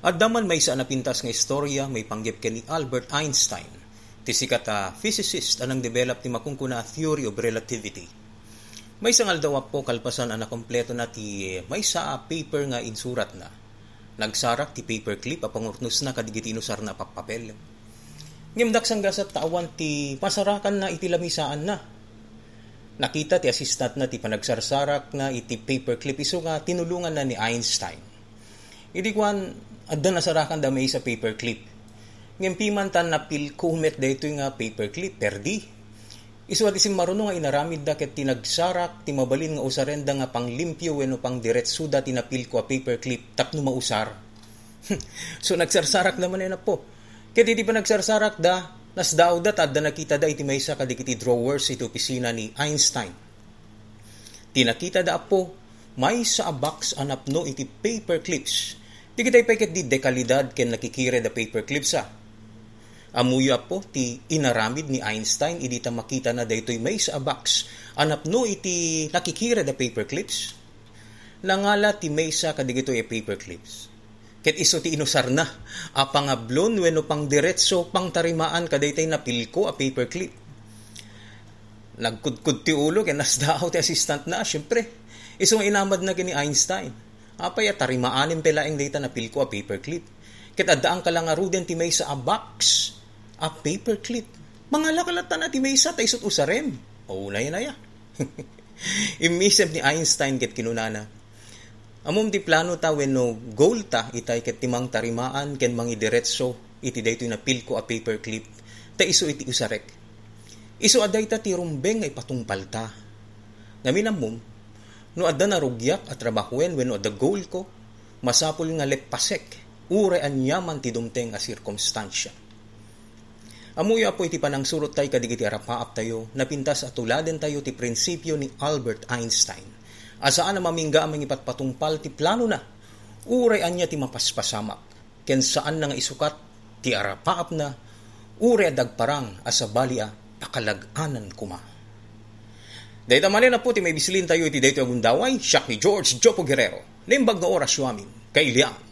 At daman may isa napintas nga istorya may panggip ni Albert Einstein. Ti sikat a physicist anang develop ti makungkuna theory of relativity. May sangal daw po kalpasan ang nakompleto na ti may sa paper nga insurat na. Nagsarak ti paperclip a pangurnos na kadigitinusar na papapel. Ngimdak sang gasat tawan ti pasarakan na itilamisaan na. Nakita ti assistant na ti panagsarsarak na iti paperclip iso nga tinulungan na ni Einstein. Idi kwan adda nasarakan da may sa paperclip. Ngimpiman tan napil kumet dayto nga paperclip perdi. Isu at isim marunong nga inaramid da ket tinagsarak ti mabalin nga usarenda nga panglimpyo wenno pang diretso da tinapil ko a paperclip tapno mausar. so nagsarsarak naman na po. Ket di pa nagsarsarak da Nas daw dat adda nakita da iti maysa kadikiti drawers iti opisina ni Einstein. Tinakita da po may sa a box anapno iti paper clips. Di kita'y peket di dekalidad ken nakikire da paper clips sa. Amuya po ti inaramid ni Einstein idi ta makita na daytoy may sa box anapno iti nakikire da paper clips. Nangala ti may sa kadigitoy paper clips Ket iso ti inusar na, a pangablon wenno pang diretso pang tarimaan kadaytay na pilko a paperclip. Nagkudkud ti ulo ken nasdaaw ti assistant na, syempre. Iso nga inamad na kini Einstein. Apay a tarimaanin pelaing data na pilko a paperclip. Ket addaang ka lang aruden ti may sa a box a paperclip. Mga lakalatan na ti may sa taysot usarem. O na yan ya. Imisip ni Einstein ket kinunana Amom di plano ta wenno goal ta itay ket timang tarimaan ken mangi diretso iti daytoy na pilko a paperclip ta iso iti usarek. Iso aday ta ti rumbeng ay patungpal ta. Ngaminam mom, no adda na rugyak at trabahoen wenno adda goal ko, masapul nga lekpasek, ure anyaman ti dumteng a sirkumstansya. Amuya po iti panang surot tay kadigiti arapaap tayo, napintas at tuladen tayo ti prinsipyo ni Albert Einstein Asaan na mamingga ang ipatpatungpal ti plano na. Uray anya ti mapaspasamak. Ken saan na nga isukat ti arapaap na. Uray dagparang asabalia akalaganan kuma. Dahil tamanin na po ti may bisilin tayo iti dayto agundaway, siya ni George Jopo Guerrero. Limbag na oras amin, kay Liam